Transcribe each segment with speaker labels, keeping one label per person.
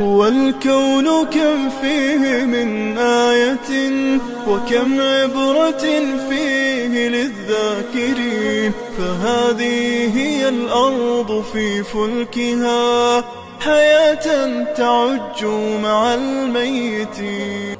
Speaker 1: والكون كم فيه من آية وكم عبرة فيه للذاكرين فهذه هي الأرض في فلكها حياة تعج مع الميتين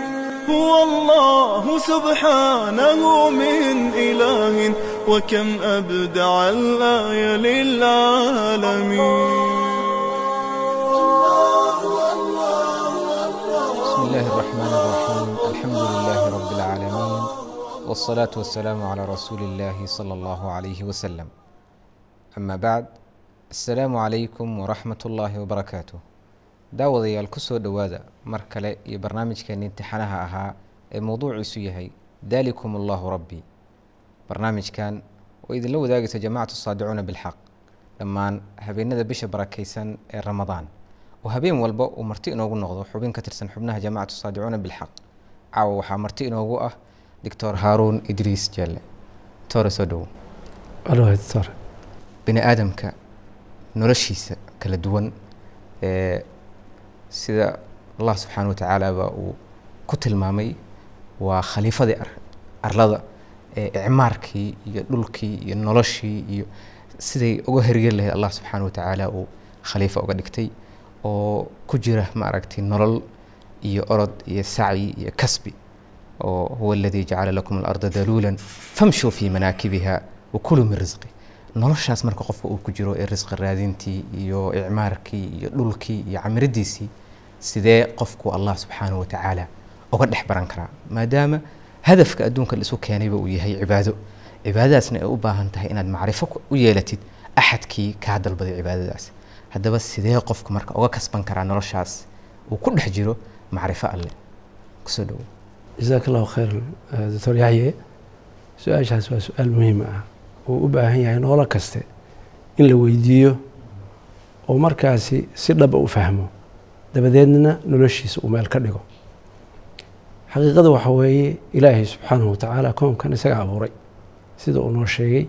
Speaker 1: هو الله سبحانه من إله وكم أبدع الآية للعالمين
Speaker 2: بسم الله الرحمن الرحيم الحمد لله رب العالمين والصلاة والسلام على رسول الله صلى الله عليه وسلم أما بعد السلام عليكم ورحمة الله وبركاته daawadayaal ku soo dhowaada mar kale iyo barnaamijkeeni imtixaanaha ahaa ee mowduuciisu yahay daalikum allahu rabbi. Barnaamijkan oo idinla wadaagaysa jamaacatu saadicuuna bilxaq dhammaan habeenada bisha barakaysan ee ramadaan. Oo habeen walba uu marti inoogu noqdo xubin ka tirsan xubnaha jamaacatu saadicuuna bilxaq. Caawa waxaa marti inoogu ah doctor haaruun idriis jelle. Tore soo dhowo bini aadamka noloshiisa kala duwan ee sida allah subxaana wa tacaala ba uu ku tilmaamay waa khaliifadii arlada ee icmaarkii iyo dhulkii iyo noloshii iyo siday uga hergeli lahayd allah subxaana wa tacaala uu khaliifo uga dhigtay oo ku jira maaragtay nolol iyo orod iyo sacyi iyo kasbi oo huwa aladii jacala lakum alarda daluulan famshuu fii manaakibiha wakuluu min risqi noloshaas marka qofka uu ku jiro ee risqi raadintii iyo icmaarkii iyo dhulkii iyo camiradiisii sidee qofku allah subxaanahu wa tacaala uga dhex baran karaa? Maadaama hadafka adduunka la isu keenayba uu yahay cibaado. Cibaadadaasna ay u baahan tahay inaad macrifo u yeelatid axadkii kaa dalbaday cibaadadaas. Haddaba sidee qofku marka uga kasban karaa noloshaas uu ku dhex jiro macrifo alleh ku soo dhowo
Speaker 3: jasaak allahu khayr doctor yaxye su'aashaas waa su'aal muhiim ah uu u baahan yahay noolo kaste in la weydiiyo oo markaasi si dhaba u fahmo. Dabadeedna noloshiisa uu meel ka dhigo. Xaqiiqada waxaa weeye ilaahay subxaanahu wa tacaala koonkan isaga abuuray. Sida uu noo sheegay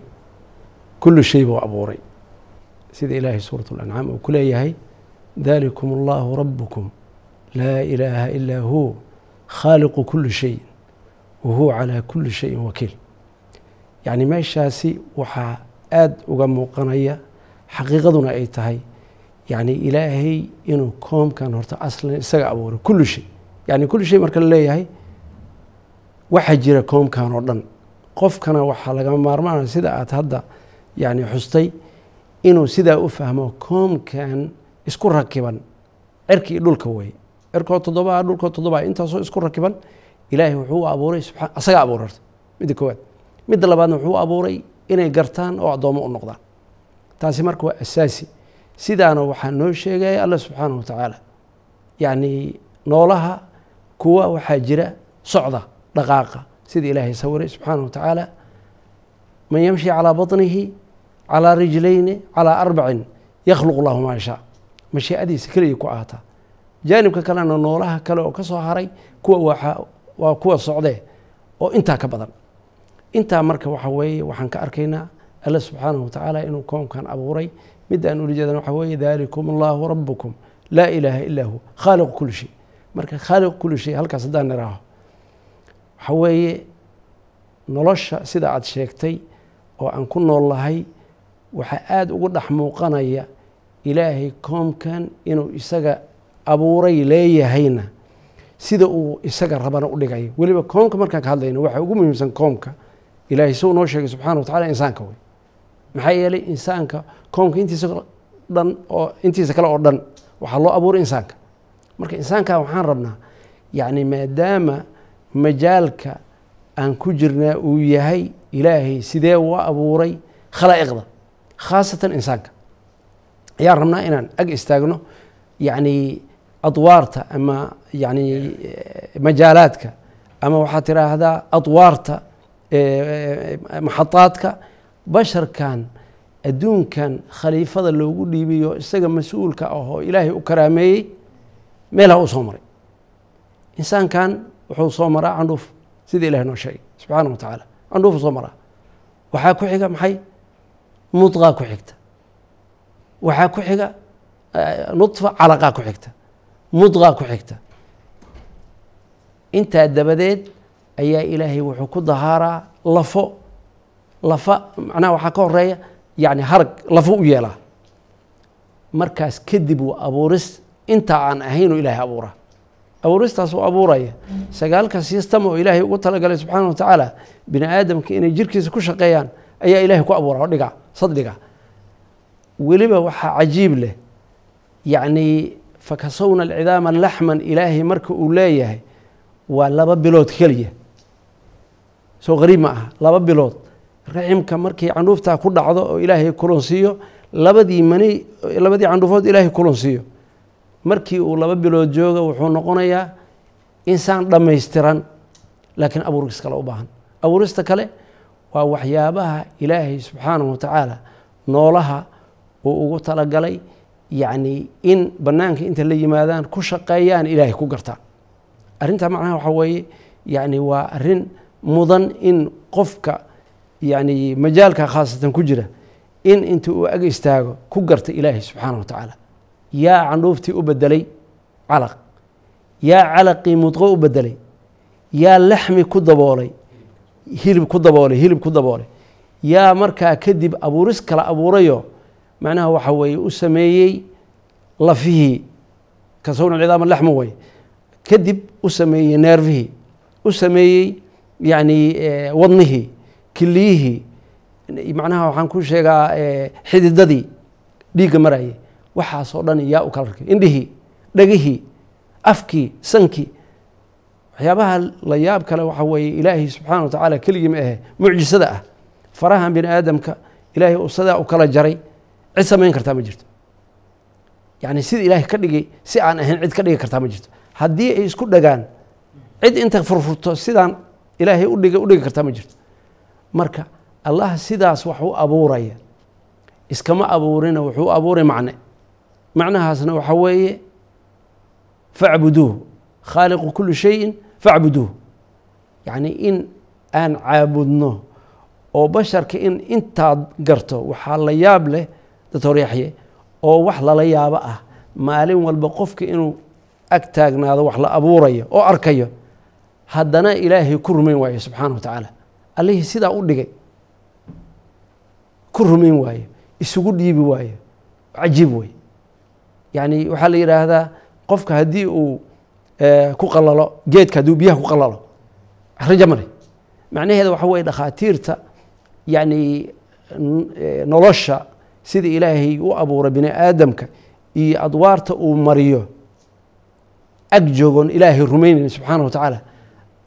Speaker 3: kullu shay buu abuuray. Sida ilaahay suurat lancaam uu ku leeyahay dalikum allahu rabukum laa ilaaha ilaa hu khaaliqu kuli shayin wa huwa calaa kuli shayin wakiil yacni meeshaasi waxaa aada uga muuqanaya xaqiiqaduna ay tahay yacni ilaahay inuu koomkan horta aslan isaga abuuray kulli shay. Yani kulli shay marka la leeyahay waxaa jira koomkan oo dhan. Qofkana waxaa lagama maarmaana sida aad hadda yani xustay inuu sidaa u fahmo koomkan isku rakiban. Cirkii dhulka weeye cirkoo toddobaa dhulkoo toddobaa intaasoo isku rakiban ilaahay wuxuu abuuray subaa asaga abuuray horta. Midda koowaad midda labaadna wuxuu abuuray inay gartaan oo addoommo u noqdaan. Taasi marka waa asaasi sidaana waxaa noo sheegaya alla subxaanahu wa tacaala. Yacni noolaha kuwa waxaa jira socda dhaqaaqa. Sida ilaahay sawiray subxaanahu wa tacaala man yamshi calaa baطnihi calaa rijlayni calaa arbacin yakhluq llahu maa yashaa. Mashiicadiisa keliya ku ahaataa jaanibka kalena noolaha kale oo ka soo haray kuwa waa kuwa socdee oo intaa ka badan intaa marka waxa weeye waxaan ka arkaynaa alla subxaanahu wa tacaala inuu koomkan abuuray. Midda aan ula jeedana waxa weeye dalikum allahu rabukum laa ilaaha ilaa hu khaaliqu kuli shay. Marka khaaliqu kuli shay halkaas haddaan niraaho waxa weeye nolosha sida aad sheegtay oo aan ku nool lahay waxaa aada ugu dhex muuqanaya ilaahay koomkan inuu isaga abuuray leeyahayna sida uu isaga rabana u dhigayo. Weliba koomka markaan ka hadlayno waxaa ugu muhiimsan koomka ilaahay suu noo sheegay subxana wa tacala insaanka wey maxaa yeelay insaanka koomka intiisa dhan oo intiisa kale oo dhan waxaa loo abuuray insaanka. Marka insaanka waxaan rabnaa yacni maadaama majaalka aan ku jirnaa uu yahay ilaahay sidee u abuuray khalaa'iqda khaasatan insaanka. Ayaan rabnaa inaan ag istaagno yacni adwaarta ama yacni majaalaadka ama waxaad tiraahdaa adwaarta eh, eh, maxadaadka basharkan adduunkan khaliifada loogu dhiibiyo isaga mas'uulka ah oo ilaahay u karaameeyey meelha u soo maray. Insaankan wuxuu soo maraa candhuuf sida ilahi noo sheegay subxaana wa tacaala. Candhuufu soo maraa. Waxaa ku xiga maxay? Mudqaa ku xigta. Waxaa ku xiga nudfa calaqaa ku xigta. Mudqaa ku xigta. Intaa dabadeed ayaa ilaahay wuxuu ku dahaaraa lafo. Lafa macnaha waxaa ka horreeya yani harag lafo u yeelaa markaas kadib uu abuuris intaa aan ahaynuu ilaahay abuura. Abuuristaas uu abuuraya. Sagaalka sistam oo ilaahay ugu talagalay subxaana wa tacaala bini aadamka inay jirkiisa ku shaqeeyaan ayaa ilaahay ku abuura oo dhiga sadhiga weliba waxaa cajiib leh yacni fakasowna alcidaama laxman ilaahay marka uu leeyahay waa laba bilood keliya soo qariib ma aha. Laba bilood raximka markii candhuuftaa ku dhacdo oo ilaahay kulansiiyo labadii mani labadii candhuufood ilaahay kulansiiyo markii uu laba bilood jooga wuxuu noqonayaa insaan dhammaystiran laakiin abuuris kale u baahan. Abuurista kale waa waxyaabaha ilaahay subxaanahu wa tacaala noolaha uu ugu talagalay yacni in bannaanka inta la yimaadaan ku shaqeeyaan ilaahay ku gartaan arrintaa macnaha waxaa weeye yacni waa arrin mudan in qofka yacni majaalka khaasatan ku jira in inta uu ag istaago ku garta ilaahay subxaana wa tacaala. Yaa candhuuftii u bedelay calaq. Yaa calaqii mudqo u bedelay yaa laxmi ku daboolay. Hilib ku daboolay hilib ku daboolay. Yaa markaa kadib abuuris kala abuurayo macnaha waxa weeye u sameeyey lafihii kasowna cidaama laxmu way. Kadib u sameeyey neerfihii u sameeyey yacni wadnihii kiliyihii macnaha waxaan ku sheegaa xididadii dhiigga marayay waxaasoo dhan yaa u kala indhihii dhegihii afkii sankii waxyaabaha la yaab kale waxa weeye ilaahay subxaana wa tacaala keligii ma ahe mucjisada ah. Farahan bini aadamka ilaahay uu sidaa u kala jaray. Cid samayn kartaa ma jirto. Yacni sida ilaahay ka dhigay si aan ahayn cid ka dhigi kartaa ma jirto. Haddii ay isku dhagaan cid inta furfurto sidaan ilaahay udhig u dhigi kartaa ma jirto. Marka allah sidaas wax u abuuraya iskama abuurina wuxuu abuuray macne. Macnahaasna waxa weeye facbuduuh khaaliqu kuli shayin facbuduuh yacni in aan caabudno oo basharka in intaad garto waxaa la yaab leh doctor yaxye oo wax lala yaabo ah. Maalin walba qofka inuu ag taagnaado wax la abuurayo oo arkayo haddana ilaahay ku rumayn waayo subxaana wa tacaala allihii sidaa u dhigay ku rumayn waayo isugu dhiibi waayo cajiib wey yacni waxaa la yidhaahdaa qofka haddii uu ku qalalo geedka hadduu biyaha ku qalalo rajo male macnaheeda waxa weye dhakhaatiirta yacni nolosha sida ilaahay u abuuray bini aadamka iyo adwaarta uu mariyo ag joogoon ilaahay rumaynayn subxaana wa tacaala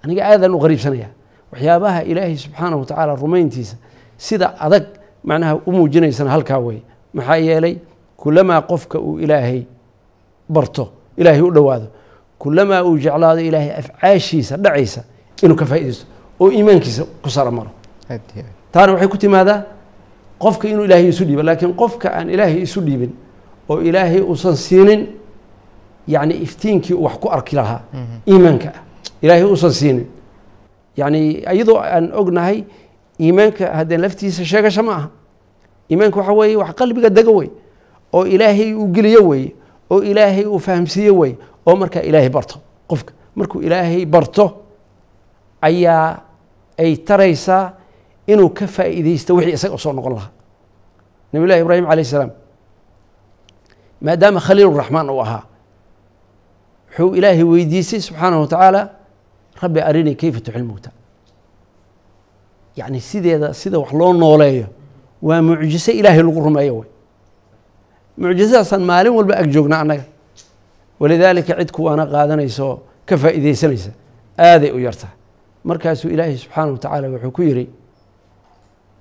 Speaker 3: aniga aadaan u qariibsanaya waxyaabaha ilaahay subxaana wa tacaala rumayntiisa sida adag macnaha u muujinaysana halkaa wey maxaa yeelay kulamaa qofka uu ilaahay barto ilaahay u dhowaado kulamaa uu jeclaado ilaahay afcaashiisa dhacaysa inuu ka faaidaysto oo iimaankiisa ku sara maro.
Speaker 2: Aad iyo aad
Speaker 3: taana waxay ku timaadaa qofka inuu ilaahay isu dhiibo laakiin qofka aan ilaahay isu dhiibin oo ilaahay uusan siinin yacni iftiinkii wax ku arki lahaa iimaanka ah ilaahay uusan siinin yacni iyadoo aan ognahay iimaanka haddee laftiisa sheegasho ma aha. Iimaanka waxa weeye wax qalbiga dego wey oo ilaahay uu geliyo weeye. Oo ilaahay uu fahamsiiye weye oo markaa ilaahay barto qofka. Markuu ilaahay barto ayaa ay taraysaa inuu ka faa'iidaysto wixii isaga soo noqon lahaa. Nabiy llahi ibraahim alayh salaam maadaama khaliil raxmaan uu ahaa wuxuu ilaahay weydiisay subxaanahu wa tacaala rabbi arinii kayfa tuxil mowta yacni sideeda sida wax loo nooleeyo waa mucjiso ilaahay lagu rumeeyo wey mucjisadaasaan maalin walba ag joognaa annaga. Walidaalika cid kuwaana qaadanaysa oo ka faa'iidaysanaysa aaday u yartaa markaasuu ilaahay subxaanahu wa tacaala wuxuu ku yidhi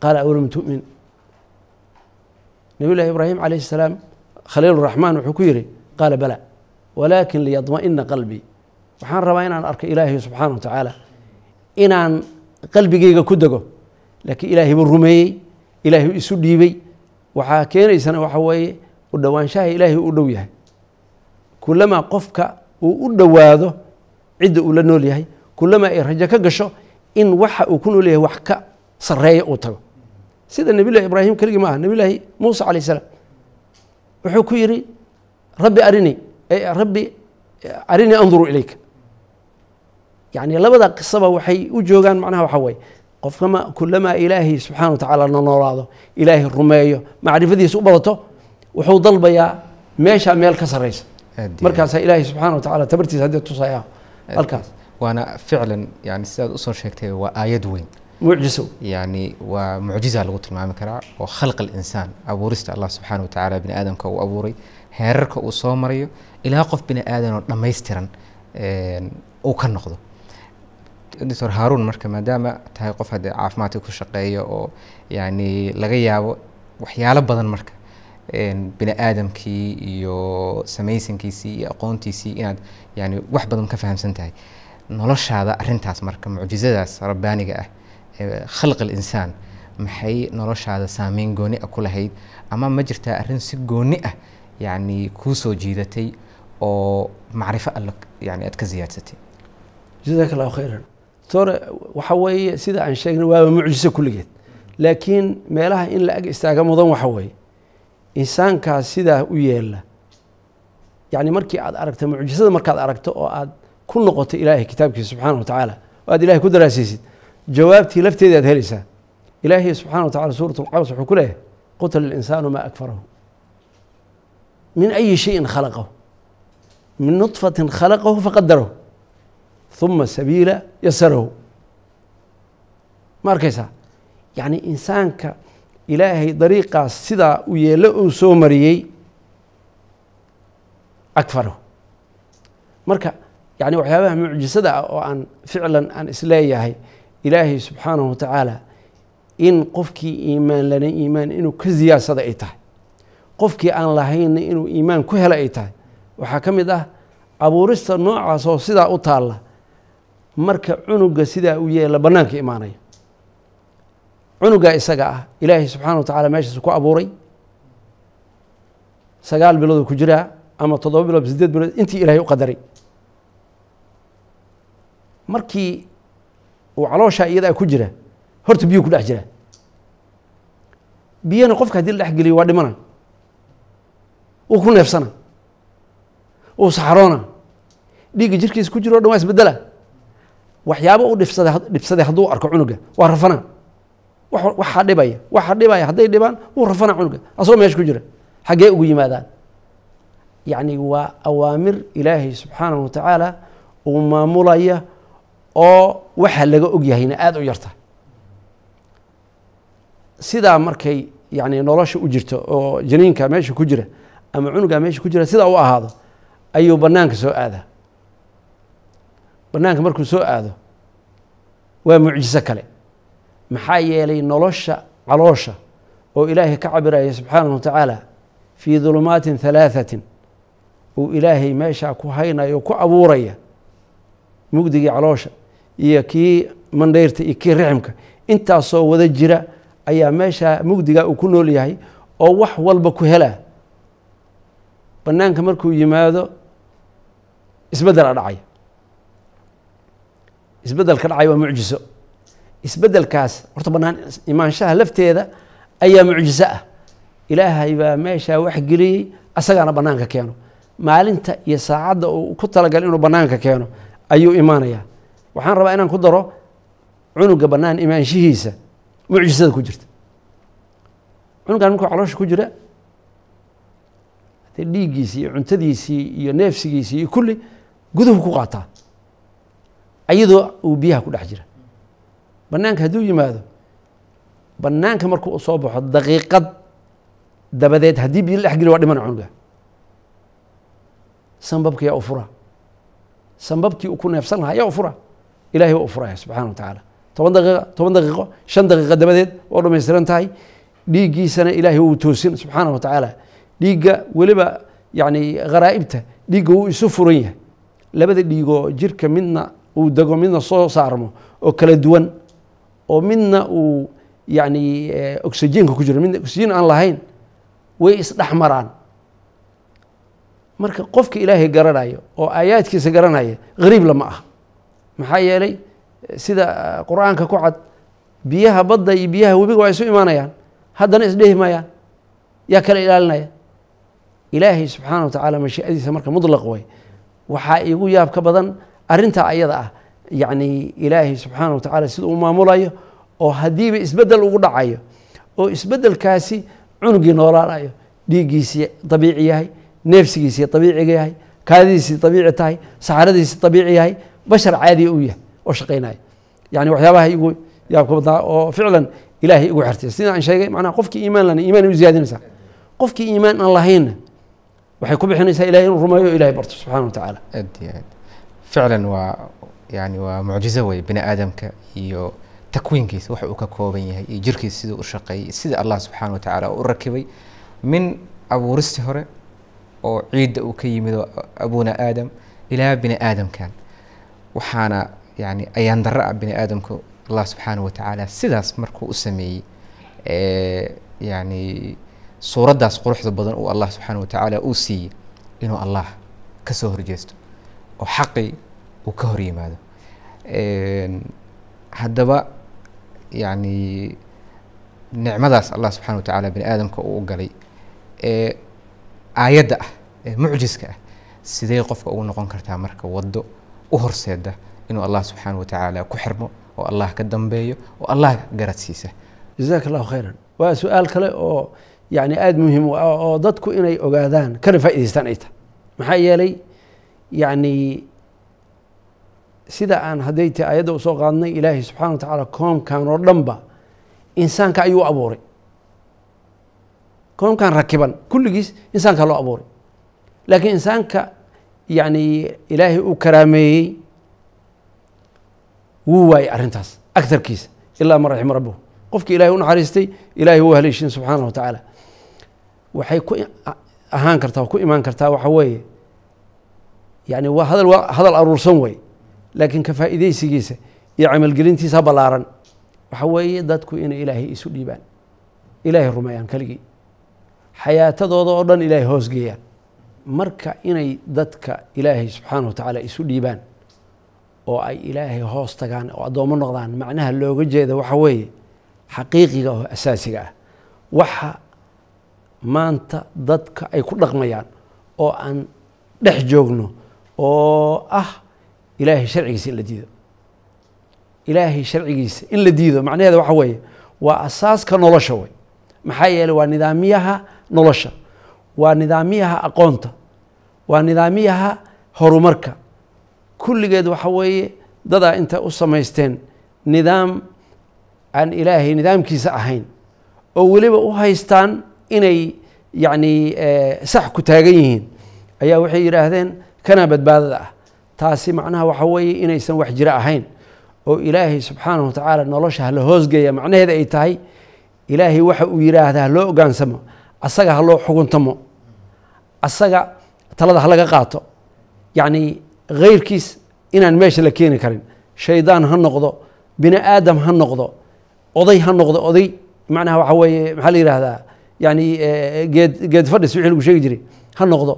Speaker 3: qaala awlam tu'min? Nabiy llahi ibraahim calayh salaam khaliil raxmaan wuxuu ku yidhi qaala bala walaakin liyadma'ina qalbii waxaan rabaa inaan arko ilaahay subxaana wa tacaala inaan qalbigayga ku dego. Laakiin ilaahay buu rumeeyey ilaahay buu isu dhiibey. Waxaa keenaysana waxa weeye u dhowaanshaha ilaahay u dhow yahay. Kulamaa qofka uu u dhowaado cidda uu la nool yahay kulamaa ay rajo ka gasho in waxa uu ku nool yahay wax ka sareeya uu tago. Sida nebillahi ibraahim keligii ma aha nebillaahi muusa calayh salaam. Wuxuu ku yidhi rabbi arinii rabbi arinii anduru ilayka yani labada qisaba waxay u joogaan macnaha waxa weeye qofkama kulamaa ilaahay subxana wa tacaala na noolaado ilaahay rumeeyo macrifadiisa u badato wuxuu dalbayaa meesha meel ka
Speaker 2: iyo
Speaker 3: markaasaa ilaahay subxana wa tacaala tabartiisa haddii tusaya halkaas.
Speaker 2: Waana ficlan yani sidaad u soo sheegtay waa aayad weyn.
Speaker 3: Mucjiso.
Speaker 2: Yani waa mucjiza lagu tilmaami karaa oo khalq alinsaan abuurista allah subxaana wa tacaala bini aadamka uu abuuray heerarka uu soo marayo ilaa qof bini aadan oo dhammaystiran uu ka noqdo doctor haaruun marka maadaama tahay qof haddee caafimaadka ku shaqeeya oo yani laga yaabo waxyaalo badan marka bini aadamkii iyo samaysankiisii iyo aqoontiisii inaad yani wax badan ka fahamsan tahay noloshaada arintaas marka mucjizadaas rabbaaniga ah khalq alinsaan maxay noloshaada saameyn gooni ah ku lahayd? Ama ma jirtaa arrin si gooni ah yani kuu soo jiidatay oo macrifo alla yani aad ka ziyaadsatay?
Speaker 3: Jazaak allahu khayran doctore waxa weeye sida aan sheegnay waaba mucjiso kulligeed. Laakiin meelaha in la ag istaaga mudan waxa weeye insaankaas sidaa u yeela yani markii aad aragto mucjisada markaad aragto oo aad ku noqoto ilaahay kitaabkiisa subxaana wa tacaala oo aad ilahay ku daraasaysid jawaabtii lafteeda aad helaysaa. Ilaahay subxana wa tacala suurat alqabs wuxuu ku leeyahay qutila alinsaanu maa akfarahu. Min ayi shayin khalaqahu. Min nutfatin khalaqahu faqadarahu uma sabiila yasarahu ma arkaysaa yacni insaanka ilaahay dariiqaas sidaa u yeelo uu soo mariyey akfarahu marka yani waxyaabaha mucjisada ah oo aan ficlan aan is leeyahay ilaahay subxaanahu wa tacaala in qofkii iimaan lana iimaan inuu ka ziyaadsada ay tahay qofkii aan lahaynna inuu iimaan ku hela ay tahay waxaa ka mid ah abuurista noocaas oo sidaa u taalla marka cunuga sidaa u yeela bannaanka imaanaya. Cunugaa isaga ah ilaahay subxaana wa tacala meeshaas ku abuuray. Sagaal biloodoo ku jiraa ama toddoba bilood sideed bilood intii ilaahay u qadaray. Markii uu calooshaa iyadaa ku jira horta biyuu ku dhex jira. Biyana qofka haddii la dhex geliyo waa dhimana. Wuu ku neefsana. Wuu saxaroona. Dhiigga jirkiisa ku jiro o dhan waa isbedela waxyaabo u dhibsaday hadduu arko cunuga waa rafana. Wax- waxaa dhibaya waxaa dhibaya hadday dhibaan wuu rafana cunuga asagoo meesha ku jira xaggee ugu yimaadaan. Yacni waa awaamir ilaahay subxaanahu wa tacaala uu maamulaya oo waxa laga og yahayna aada u yarta. Sidaa markay yani nolosha u jirto oo janiinka meesha ku jira ama cunuga meesha ku jira sidaa u ahaado ayuu banaanka soo aadaa banaanka markuu soo aado waa mucjiso kale. Maxaa yeelay nolosha caloosha oo ilaahay ka cabiraya subxaanahu wa tacaala fii dulumaatin halaahatin uu ilaahay meeshaa ku haynayo ku abuuraya mugdigii caloosha iyo kii mandheyrta iyo kii riximka. Intaasoo wada jira ayaa meeshaa mugdigaa uu ku nool yahay oo wax walba ku helaa banaanka markuu yimaado isbeddela dhacaya isbeddelka dhacaya waa mucjiso. Isbeddelkaas horta banaan imaanshaha lafteeda ayaa mucjiso ah. Ilaahay baa meeshaa wax geliyey asagaana banaanka keeno. Maalinta iyo saacadda uu ku talagal inuu banaanka keeno ayuu imaanayaa. Waxaan rabaa inaan ku daro cunuga bannaan imaanshihiisa mucjisada ku jirta. Cunugan markuu caloosha ku jira dhiiggiisii iyo cuntadiisii iyo neefsigiisii iyo kulli guduhu ku qaataa ayadoo uu biyaha ku dhex jira. Banaanka hadduu yimaado banaanka markuu soo baxo daqiiqad dabadeed haddii biyo la dhex geli waa dhimana cunuga. Sanbabka yaa u fura. Sanbabkii uu ku neefsan lahaa yaa u fura. Ilahay waa u furaya subxana wa tacaala. Toban daqiiqa toban daqiiqo shan daqiiqa dabadeed oo dhamaystiran tahay. Dhiiggiisana ilaahay wuu toosin subxaana wa tacaala. Dhiigga weliba yani kharaa'ibta dhiigga wuu isu furan yahay. Labada dhiigoo jirka midna uu dego midna soo saarmo oo kala duwan oo midna uu yacni oxygenka ku jiro midna oxygen aan lahayn way isdhex maraan. Marka qofka ilaahay garanayo oo aayaadkiisa garanaya gariib lama aha. Maxaa yeelay sida qur'aanka ku cad biyaha badda iyo biyaha webiga waa isu imaanayaan. Haddana isdhehi maayaan yaa kala ilaalinaya. Ilaahay subxaana wa tacaala mashiicadiisa marka mutlaq way. Waxaa igu yaab ka badan arrintaa ayada ah yacni ilaahay subxaana wa tacaala sida uu maamulayo oo haddiiba isbeddel ugu dhacayo oo isbeddelkaasi cunugii noolaanayo dhiiggiisii dabiici yahay neefsigiisii dabiiciga yahay kaadidiisii dabiici tahay saxaradiisii dabiici yahay bashar caadiya uu yahay oo shaqaynaya yani waxyaabaha igu yaabka oo ficlan ilaahay igu xertay sida aan sheegay macnaha qofkii iimaan lana iimaan u ziyaadinaysaa. Qofkii iimaan aan lahaynna waxay ku bixinaysaa ilahay inuu rumeeyo ilahay barto subxana wa tacaala
Speaker 2: ficlan waa yani waa mucjizo wey bini aadamka iyo takwiinkiisa waxa uu ka kooban yahay iyo jirkiisa siduu u shaqeeyey sida allah subxaana wa tacaala u rakibay min abuuristii hore oo ciidda uu ka yimid oo abuna aadam ilaa bini aadamkan waxaana yani ayaan darro ah bini aadamku allah subxaana wa tacaala sidaas markuu u sameeyey yani suuraddaas quruxda badan uu allah subxaana wa tacaala uu siiyey inuu allah ka soo horjeesto oo xaqii uu ka hor yimaado. Haddaba yani nicmadaas allah subxana wa tacaala bini aadamka uu galay ee aayadda ah ee mucjiska ah sidee qofka ugu noqon kartaa marka waddo u horseeda inuu allah subxaana wa tacaala ku xirmo oo allah ka dambeeyo oo allah garadsiisa?
Speaker 3: Jazaaka allahu khayran. Waa su'aal kale oo yani aada muhiim u ah oo dadku inay ogaadaan kana faa'idaystaan ay tahay. Maxaa yeelay yani sida aan hadday tahay ayadda u soo qaadnay ilaahay subxana wa tacaala koomkan oo dhanba insaanka ayuu abuuray. Koomkan rakiban kulligiis insaanka loo abuuray. Laakiin insaanka yani ilaahay uu karaameeyey wuu waayey arrintaas agtarkiisa ilaa man raxima rabbuhu. Qofki ilahay u naxariistay ilahay wuu haleeshin subxaana wa tacaala waxay ku ahaan kartaa ku imaan kartaa waxa weeye yani waa hadal hadal aruursan wey laakiin ka faa'iideysigiisa iyo camalgelintiisa ballaaran. Waxa weeye dadku inay ilaahay isu dhiibaan ilaahay rumeeyaan keligii. Xayaatadooda oo dhan ilaahay hoosgeeyaan marka inay dadka ilaahay subxaana wa tacaala isu dhiibaan oo ay ilaahay hoos tagaan oo addoommo noqdaan macnaha looga jeeda waxa weeye xaqiiqiga oo asaasiga ah. Waxa maanta dadka ay ku dhaqmayaan oo aan dhex joogno oo ah ilaahay sharcigiisa in la diido. Ilaahay sharcigiisa in la diido. Macnaheeda waxa weeye waa asaaska nolosha wey maxaa yeeley waa nidaamiyaha nolosha waa nidaamiyaha aqoonta waa nidaamiyaha horumarka. Kulligeed waxa weeye dadaa intay u samaysteen nidaam aan ilaahay nidaamkiisa ahayn oo weliba u haystaan inay yacni sax ku taagan yihiin. Ayaa waxay yidhaahdeen kana badbaadada ah taasi macnaha waxa weeye inaysan wax jiro ahayn oo ilaahay subxaanahu wa tacaala nolosha hala hoosgeeya macnaheeda ay tahay ilaahay waxa uu yidhaahda haloo ogaansamo asaga haloo xuguntamo asaga talada halaga qaato. Yacni khayrkiis inaan meesha la keeni karin. Shaydaan ha noqdo bini aadam ha noqdo oday ha noqdo oday macnaha waxa weeye maxaa la yidhaahdaa yani geed geed fadhis wixii lagu sheegi jiray ha noqdo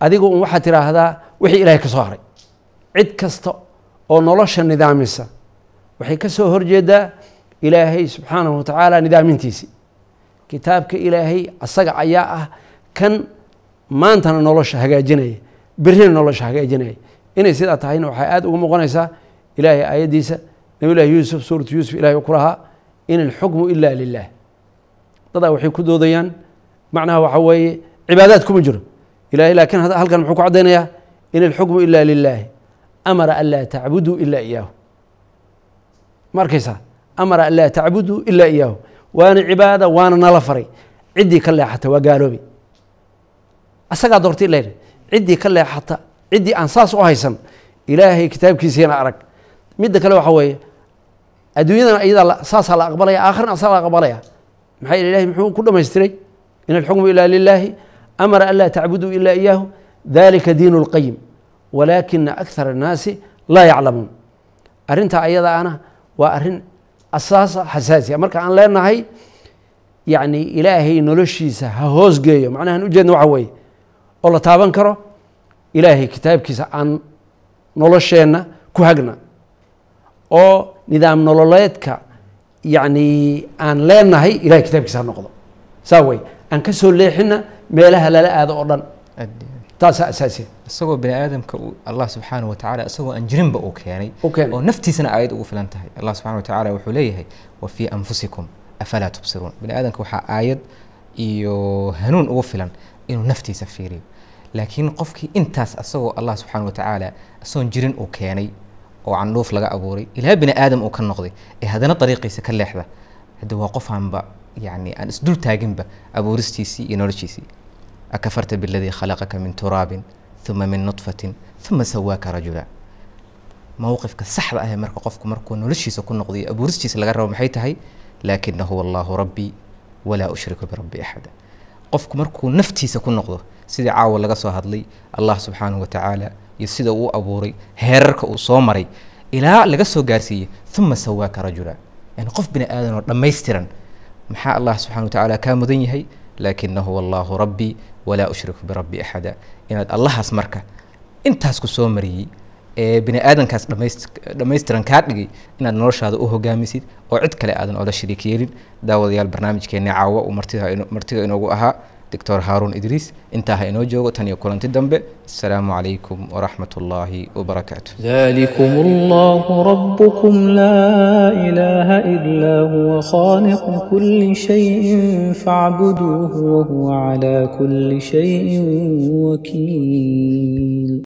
Speaker 3: adigu un waxaad tiraahdaa wixii ilaahay ka soo haray. Cid kasta oo nolosha nidaamisa. Waxay ka soo horjeedaa ilaahay subxaanahu wa tacaala nidaamintiisii kitaabka ilaahay asaga ayaa ah kan maantana nolosha hagaajinaya berrina nolosha hagaajinaya. Inay sidaa tahayna waxay aada ugu muuqanaysaa ilaahay aayaddiisa nabi llahi yuusuf suuratu yuusuf ilahay ku lahaa in alxukmu ila lilah dadaa waxay ku doodayaan macnaha waxa weeye cibaadaad kuma jiro ilahay laakiin halkan muxuu ku caddaynayaa in alxukmu ila lilaahi amara an laa tacbuduu ila iyaahu ma arkaysaa? Amara an laa tacbuduu ila iyaahu waana cibaada waana nala faray. Ciddii ka leexata waa gaaloobay asagaa doortay ila ciddii ka leexata ciddii aan saas u haysan ilaahay kitaabkiisiina arag. Midda kale waxa weeye adduunyadana iyadaa saasaa la aqbalaya aakhirna asaa la aqbalaya. Maxaa ilahay muxuu ku dhamaystiray in alxukmu ila lilaahi amara an laa tacbuduu ila iyaahu dalika diinu اlqayim walaakina akhar اnnaasi laa yaclamuun arrintaa ayadaana waa arrin asaasa xasaasiya marka aan leenahay yacni ilaahay noloshiisa ha hoosgeeyo macnahan ujeedna waxa weeye oo la taaban karo ilaahay kitaabkiisa aan nolosheenna ku hagna oo nidaam nololeedka yacni aan leenahay ilahay kitaabkiisa ha noqdo saa wey aan ka soo leexina meelaha lala aado oo dhan. Taasaa asaasiya
Speaker 2: isagoo bini aadamka allah subxaanahu watacaala isagoo aan jirinba uu keenay. Oo naftiisana aayad ugu filan tahay. Allah subxana watacaala wuxuu leeyahay wa fii anfusikum afalaa tubsiruun bini aadamka waxaa aayad iyo hanuun ugu filan inuu naftiisa fiiriyo. Laakiin qofkii intaas asagoo allah subxaana watacaala isagoon jirin uu keenay oo candhuuf laga abuuray ilaa bini aadam uu ka noqday ee haddana dariiqiisa ka leexda hadda waa qof aanba yani aan isdul taaginba abuuristiisii iyo noloshiisii akafarta biladii khalaqaka min turaabin uma min nutfatin uma sawaaka rajula mowqifka saxda ah ee marka qofku markuu noloshiisa ku noqday iyo abuuristiisa laga rabo maxay tahay laakina huwa allahu rabbii walaa ushriku birabbi axada qofku markuu naftiisa ku noqdo sidii caawa laga soo hadlay allah subxaanahu watacaala iyo sida uu abuuray heerarka uu soo maray ilaa laga soo gaarsiiyey uma sawaaka rajula yani qof bini aadan oo dhammaystiran maxaa allah subxana watacaala kaa mudan yahay laakina huwa allahu rabbii walaa ushriku birabbi axada inaad allahaas marka intaas ku soo mariyey ee bini aadankaas dhammaystiran kaa dhigay inaad noloshaada u hogaamisid oo cid kale aadan oola shariik yeelin daawadayaal barnaamijkeenni caawa uu martida inoogu ahaa doctor haaruun idriis intaa ha inoo joogo tan iyo kulanti dambe asalaamu calaykum waraxmat ullaahi wabarakaatu
Speaker 4: ذلكم الله ربكم لا إله إلا هو خالق كل شيء فاعبدوه وهو على كل شيء وكيل